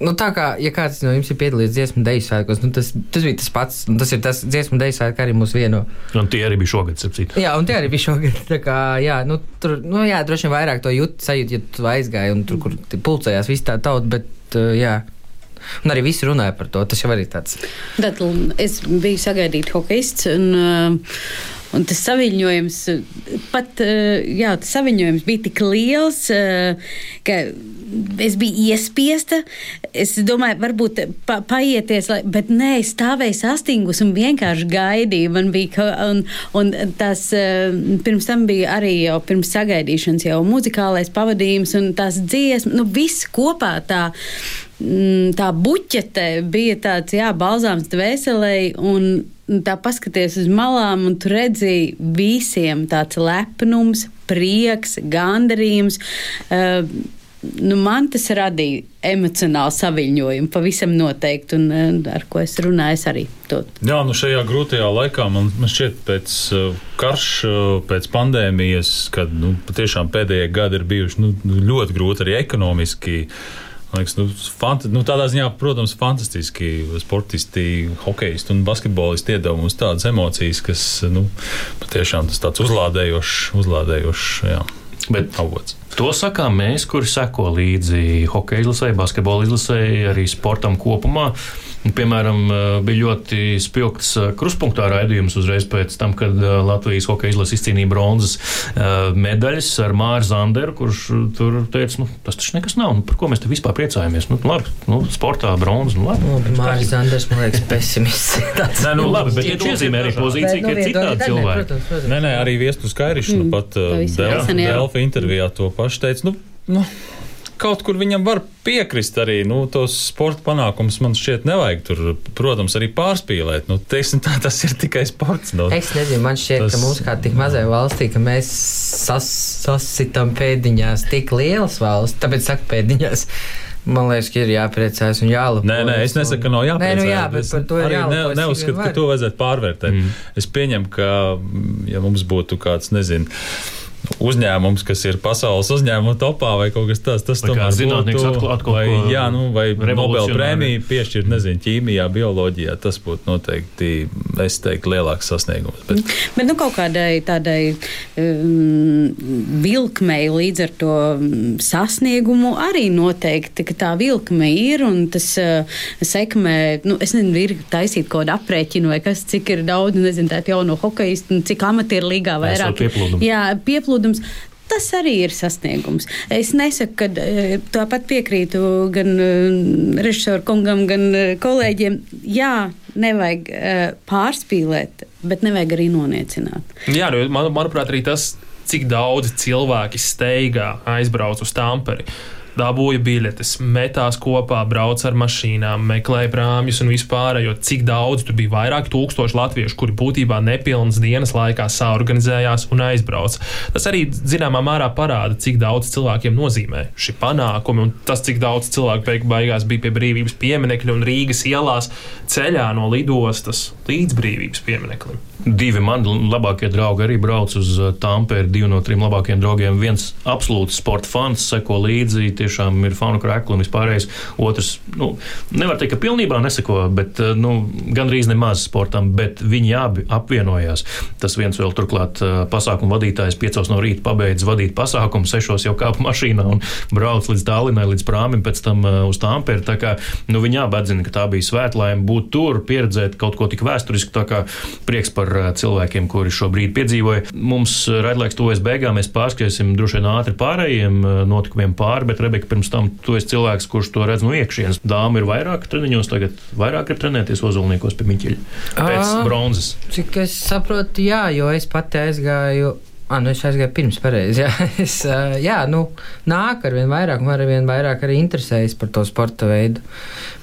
Nu, tā kā, ja kāds no jums ir piedalījies dziesmu deju svētkos, nu, tas, tas bija tas pats. Tas ir tas dziesmu deju svētki arī mūs vieno. Un tie arī bija šogad, starp citu. Jā, un tie arī bija šogad. Tā kā, jā, nu, tur, nu, jā, droši vien vairāk to jūt, sajūt, ja tu aizgāji un tur, kur pulcējās viss tā tauta, bet, uh, jā. Un arī visi runāja par to. Tas jau arī tāds. Tad es biju sagaidīts hokejists. Un, uh, Un tas saviņojums, uh, pat uh, jā, tas saviņojums bija tik liels, uh, ka es biju iespiesta. Es domāju, varbūt pa, paieties, lai, bet nē, es stāvēju sastingus un vienkārši gaidīju. Man bija, un, un tas eh, pirms tam bija arī jau pirms sagaidīšanas jau muzikālais pavadījums un tās dziesmas, nu viss kopā tā mm, tā buķete bija tāds, jā, balzāms dvēselē, un tā paskaties uz malām, un tu redzēji visiem tāds lepnums, prieks, gandarījums. Uh, nu, man tas radīja emocionālu saviņojumu, pavisam noteikti, un uh, ar ko es runāju, es arī to. Jā, nu šajā grūtajā laikā man, man šķiet, pēc uh, karš, uh, pēc pandēmijas, kad nu, patiešām pēdējie gadi ir bijuši nu, ļoti grūti arī ekonomiski. Liekas, nu, fant nu, tādā ziņā, protams, fantastiski sportisti, hokeisti un basketbolisti iedod mums tādas emocijas, kas nu, patiešām tas tāds uzlādējošs, uzlādējošs jā, Bet avots. To sakām mēs, kuri seko līdzi hokeja izlasē, basketbola izlasē, arī sportam kopumā. Piemēram, bija ļoti spilgts kruspunktā raidījums uzreiz pēc tam, kad Latvijas hokeja izlase izcīnīja bronzas medaļas ar Māru Zanderu, kurš tur teica, nu, tas taču nekas nav, nu, par ko mēs te vispār priecājamies. Nu, labi, nu, sportā bronzas, nu, labi. Nu, Māris Zanders, man liekas, pesimists. nē, nu, labi, bet viņš iezīmē arī pozīciju, ka ir citādi cilvēki. Nē, nē, arī Viestu Skairišs, nu, pat Delfa intervijā to pašu teica. Nu, nu, kaut kur viņam var piekrist arī. Nu, tos sporta panākumus man šķiet nevajag tur, protams, arī pārspīlēt. Nu, teiksim, tā, tas ir tikai sports. Nu, es nezinu, man šķiet, tas... ka mums kā tik mazai valstī, ka mēs sas, sasitam pēdiņās tik lielas valsts, tāpēc saka pēdiņās. Man liekas, ka ir jāpriecājas un jālepojas. Nē, nē, es nesaku, ka nav jāpriecājas. Nē, nu jā, bet par to ir jālepojas. Ne, neuzskatu, ka to vajadzētu pārvērtēt. Mm. Es pieņemu, ka, ja mums būtu kāds, nezinu, uzņēmums, kas ir pasaules uzņēmuma topā vai kaut kas tāds. Tas tomēr zinātnieks atklāt kaut vai, jā, nu, vai Nobel prēmiju piešķirt, nezinu, ķīmijā, bioloģijā. Tas būtu noteikti, es teiktu, lielāks sasniegums. Bet, bet nu, kaut kādai tādai um, vilkmei līdz ar to sasniegumu arī noteikti, ka tā vilkme ir un tas uh, sekmē, nu, es nezinu, ir taisīt kaut kādu aprēķinu vai kas, cik ir daudz, nezinu, tādu jauno hokeistu, cik amatieru līgā vairāk. Jā, pieplūdums ieplūdums. Tas arī ir sasniegums. Es nesaku, ka e, tāpat piekrītu gan e, režisoru kungam, gan e, kolēģiem. Jā, nevajag pārspīlēt, bet nevajag arī noniecināt. Jā, nu, man, manuprāt, arī tas, cik daudz cilvēki steigā aizbrauc uz Tamperi dabūja biļetes, metās kopā, brauca ar mašīnām, meklēja prāmjus un vispārējo. Cik daudz tur bija vairāk tūkstoši latviešu, kuri būtībā nepilnas dienas laikā saorganizējās un aizbrauca. Tas arī zināmā mērā parāda, cik daudz cilvēkiem nozīmē šī panākumi un tas, cik daudz cilvēku beigu beigās bija pie brīvības pieminekļa un Rīgas ielās ceļā no lidostas līdz brīvības piemineklim. Divi mani labākie draugi arī brauc uz uh, Tampēru. Divi no trim labākajiem draugiem. Viens absolūts sporta fans, seko līdzi, tiešām ir fanu krekli un vispārējais. Otrs, nu, nevar teikt, ka pilnībā neseko, bet uh, nu, gandrīz nemaz sportam, bet viņi abi apvienojās. Tas viens vēl turklāt uh, pasākumu vadītājs piecos no rīta pabeidz vadīt pasākumu, sešos jau kāpa mašīnā un brauc līdz Tallinai, līdz prāmim, pēc tam uz Tampēru. Tā kā nu, viņi abi atzina, ka tā bija svētlaime būt tur, pieredzēt kaut ko tik vēsturisku, tā kā prieks par cilvēkiem, kuri šobrīd piedzīvoja. Mums raidlaiks tuvojas beigām, mēs pārskriesim droši vien ātri pārējiem notikumiem pāri, bet Rebeka pirms tam tu esi cilvēks, kurš to redz no iekšienes. Dāma ir vairāk treniņos, tagad vairāk ir trenēties ozolniekos pie Miķeļa pēc à, bronzas. Cik es saprotu, jā, jo es pati aizgāju. Ah, nu es aizgāju pirms pareizi. Jā, es, jā nu, nāk ar vien vairāk, man ar vien vairāk arī interesējas par to sporta veidu.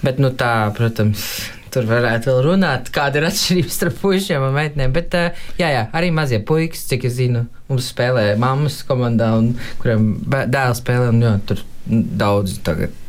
Bet, nu, tā, protams, Tur varētu vēl runāt, kāda ir atšķirība starp puišiem un meitenēm. Bet, jā, jā, arī mazie puikas, cik es zinu, mums spēlē mammas komandā, un, kuriem dēls spēlē. Un, jā, tur daudz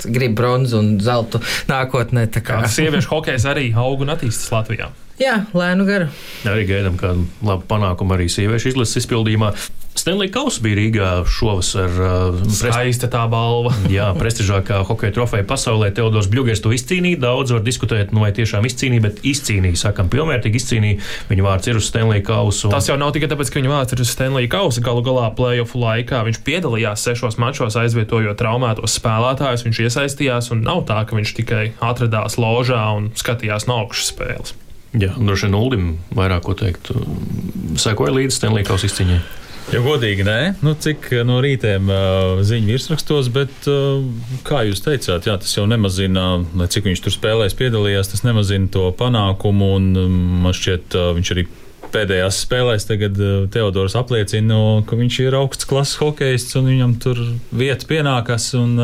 grib bronzu un zeltu nākotnē. Kā, sieviešu hokejs arī aug un attīstās Latvijā. Jā, lēnu garu. Arī gaidām kādu labu panākumu arī sieviešu izlases izpildījumā. Stanley Kausa bija Rīgā šovasar. Uh, Skaista tā balva. jā, prestižākā hokeja trofeja pasaulē. Teodors Bļūgers to izcīnīja. Daudz var diskutēt, nu vai tiešām izcīnīja, bet izcīnīja, sakam, pilnvērtīgi izcīnīja. Viņa vārds ir uz Stanley Kausa. Un... Tas jau nav tikai tāpēc, ka viņa vārds ir uz Stanley Kausa. Galu galā playoff laikā viņš piedalījās sešos mačos, aizvietojot traumētos spēlētājus. Viņš iesaistījās un nav tā, ka viņš tikai atradās ložā un skatījās no augšas spēles. Jā, droši vien Uldim vairāk ko teikt. Sekoja līdzi Stanley Kausa izcīņai. Ja godīgi, nē, nu, cik no rītiem uh, ziņu virsrakstos, bet, uh, kā jūs teicāt, jā, tas jau nemazina, lai cik viņš tur spēlēs, piedalījās, tas nemazina to panākumu, un um, man šķiet, uh, viņš arī pēdējās spēlēs tagad Teodors apliecina, ka viņš ir augsts klases hokejists un viņam tur vieta pienākas. Un,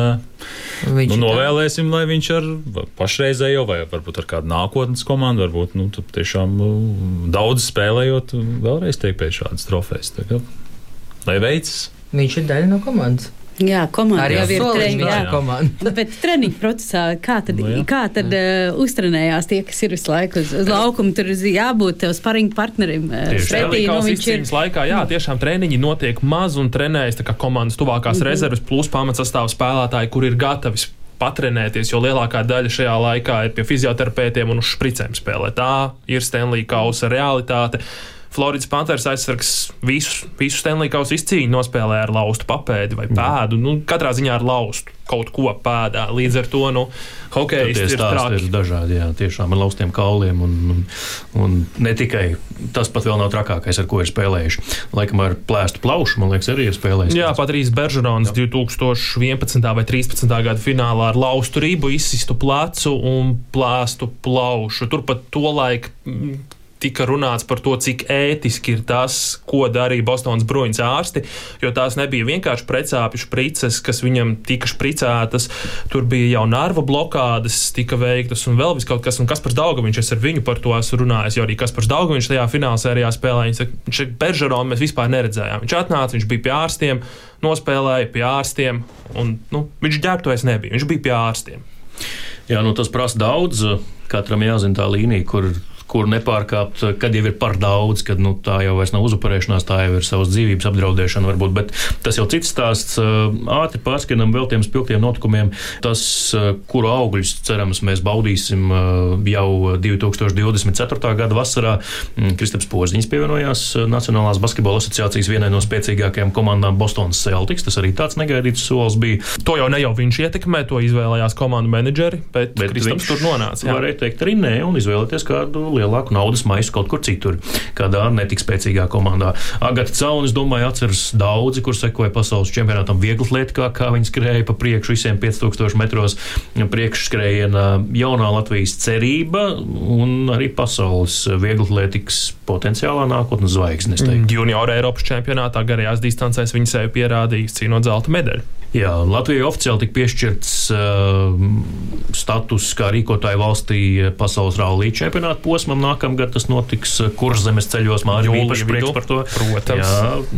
Viņš nu, novēlēsim, lai viņš ar pašreizējo vai varbūt ar kādu nākotnes komandu, varbūt nu, tiešām daudz spēlējot, vēlreiz tiek pie šādas trofejas. Lai veicas! Viņš ir daļa no komandas. Jā, komanda Arī jau ir treniņā. Bet treniņu procesā kā tad, no, nu jā. kā tad uh, uztrenējās tie, kas ir visu laiku uz, uz laukuma? Tur jābūt tev sparingu partnerim. Pretī, nu, viņš ir laikā, jā, tiešām treniņi notiek maz un trenējas kā komandas tuvākās mm -hmm. rezerves plus pamatsastāvu spēlētāji, kur ir gatavi patrenēties, jo lielākā daļa šajā laikā ir pie fizioterapeitiem un uz špricēm spēlē. Tā ir Stanley Kausa realitāte. Floridas Panthers aizsargs visu, visu Stanley Kausu izcīņu nospēlē ar laustu papēdi vai pēdu. Nu, katrā ziņā ar laustu kaut ko pēdā. Līdz ar to nu, hokejs ir, ir dažādi. Jā, tiešām ar laustiem kauliem. Un, un, un ne tikai tas pat vēl nav trakākais, ar ko ir spēlējuši. Laikam ar plēstu plaušu, man liekas, arī ir spēlējis. Jā, Patrīs Beržerons 2011. vai 2013. gada finālā ar laustu rību izsistu plecu un plēstu plaušu. Turpat to laiku tika runāts par to, cik ētiski ir tas, ko darīja Bostonas bruņas ārsti, jo tās nebija vienkārši precāpju sprices, kas viņam tika spricētas, tur bija jau nervu blokādes, tika veiktas un vēl kaut kas, un kas par Daugaviņš, es ar viņu par to esmu runājis, jo arī kas par Daugaviņš tajā finālsērijā spēlē, viņš saka, viņš Beržeronu mēs vispār neredzējām. Viņš atnāca, viņš bija pie ārstiem, nospēlēja pie ārstiem, un nu, viņš ģērbtojas nebija, viņš bija pie ārstiem. Jā, nu tas prasa daudz. Katram jāzina tā līnija, kur kur nepārkāpt, kad jau ir par daudz, kad nu, tā jau nav uzupurēšanās, tā jau ir savas dzīvības apdraudēšana, varbūt. Bet tas jau cits stāsts. Ātri pārskanam vēl tiem spilgtiem notikumiem. Tas, kuru augļus cerams mēs baudīsim jau 2024. gada vasarā. Kristaps Poziņš pievienojās Nacionālās basketbola asociācijas vienai no spēcīgākajām komandām Bostonas Celtics. Tas arī tāds negaidīts solis bija. To jau ne jau viņš ietekmē, to izvēlējās komandu menedžeri, bet, bet Kristaps tur nonāca. Varēja teikt arī nē un izvēlēties kādu lielāku naudas maisu kaut kur citur, kādā netik spēcīgā komandā. Agata Caunis, domāju, atceras daudzi, kur sekoja pasaules čempionātam vieglatlētikā, kā viņi skrēja pa priekšu visiem 5000 metros priekšskrējienā jaunā Latvijas cerība un arī pasaules vieglatlētikas potenciālā nākotnes zvaigznes. Junior Eiropas čempionātā garajās distancēs viņi sevi pierādījis cīnot zelta medaļu. Jā, Latvijai oficiāli tika piešķirts uh, status kā rīkotāja valstī pasaules rallija čempionāta posmam. Nākamgad tas notiks Kurzemes ceļos. Mārķis īpaši prieks par to. Protams.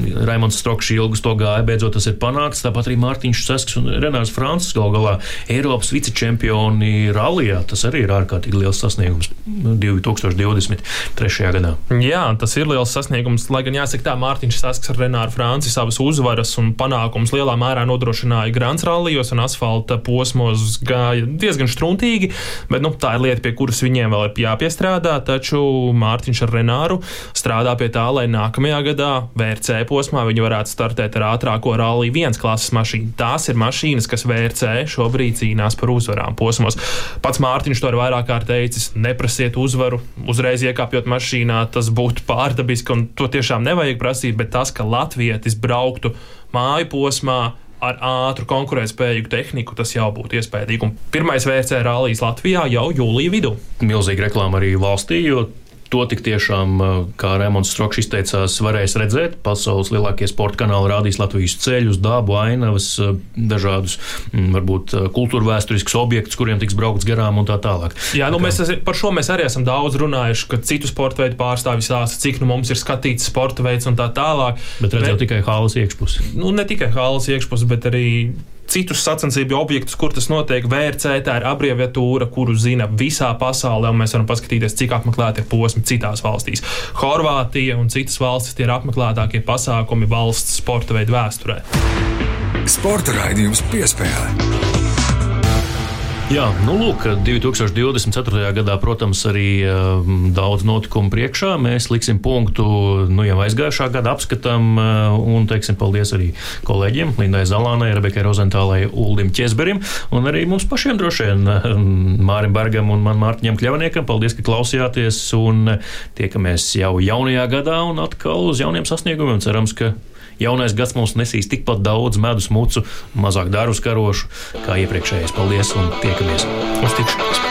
Jā, Raimons Strokšs ilgus to gāja, beidzot tas ir panākts. Tāpat arī Mārtiņš Sasks un Renārs Francis gal galā Eiropas vicečempioni rallijā. Tas arī ir ārkārtīgi liels sasniegums 2023. gadā. Jā, tas ir liels sasniegums, lai gan jāsaka tā, Mārtiņš Sasks ar Renāru Franci savas uzvaras un panākumus lielā mērā nodrošina uzzināja Grants rallijos un asfalta posmos gāja diezgan struntīgi, bet nu, tā ir lieta, pie kuras viņiem vēl ir jāpiestrādā. Taču Mārtiņš ar Renāru strādā pie tā, lai nākamajā gadā VRC posmā viņi varētu startēt ar ātrāko rallija viens klases mašīnu. Tās ir mašīnas, kas VRC šobrīd cīnās par uzvarām posmos. Pats Mārtiņš to ir vairāk kārt teicis, neprasiet uzvaru, uzreiz iekāpjot mašīnā, tas būtu pārdabiski un to tiešām nevajag prasīt, bet tas, ka latvietis brauktu māju posmā, ar ātru konkurētspējīgu tehniku, tas jau būtu iespējams. Pirmais VRC rallijas Latvijā jau jūlijā vidū. Milzīga reklāma arī valstī, jo To tik tiešām, kā Rēmons Strokšs izteicās, varēs redzēt. Pasaules lielākie sporta kanāli rādīs Latvijas ceļus, dabu, ainavas, dažādus, varbūt, kultūra vēsturiskus objektus, kuriem tiks braukts garām un tā tālāk. Jā, nu, tā kā... mēs par šo mēs arī esam daudz runājuši, ka citu sporta veidu pārstāvji stāsta, cik nu mums ir skatīts sporta veids un tā tālāk. Bet redzēt bet, tikai halas iekšpusi. Nu, ne tikai halas iekšpusi, bet arī citus sacensību objektus, kur tas notiek. VRC tā ir abreviatūra, kuru zina visā pasaulē, un mēs varam paskatīties, cik apmeklēti ir posmi citās valstīs. Horvātija un citas valstis tie ir apmeklētākie pasākumi valsts sporta veidu vēsturē. Sporta raidījums piespēlē. Jā, nu, lūk, 2024. gadā, protams, arī uh, daudz notikumu priekšā. Mēs liksim punktu nu, jau aizgājušā gada apskatam uh, un teiksim paldies arī kolēģiem Lindai Zalānai, Rebekai Rozentālai, Uldim Česberim un arī mums pašiem droši vien uh, Mārim Bergam un man Mārtiņam Kļavniekam. Paldies, ka klausījāties un tiekamies jau jaunajā gadā un atkal uz jauniem sasniegumiem. Cerams, ka jaunais gads mums nesīs tikpat daudz medus mucu, mazāk dārus karošu kā iepriekšējais. Paldies un tiekamies! Uz tikšanos!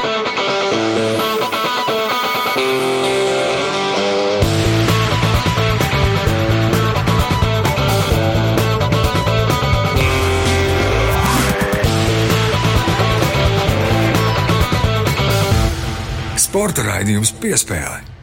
Sporta raidījums piespēlē.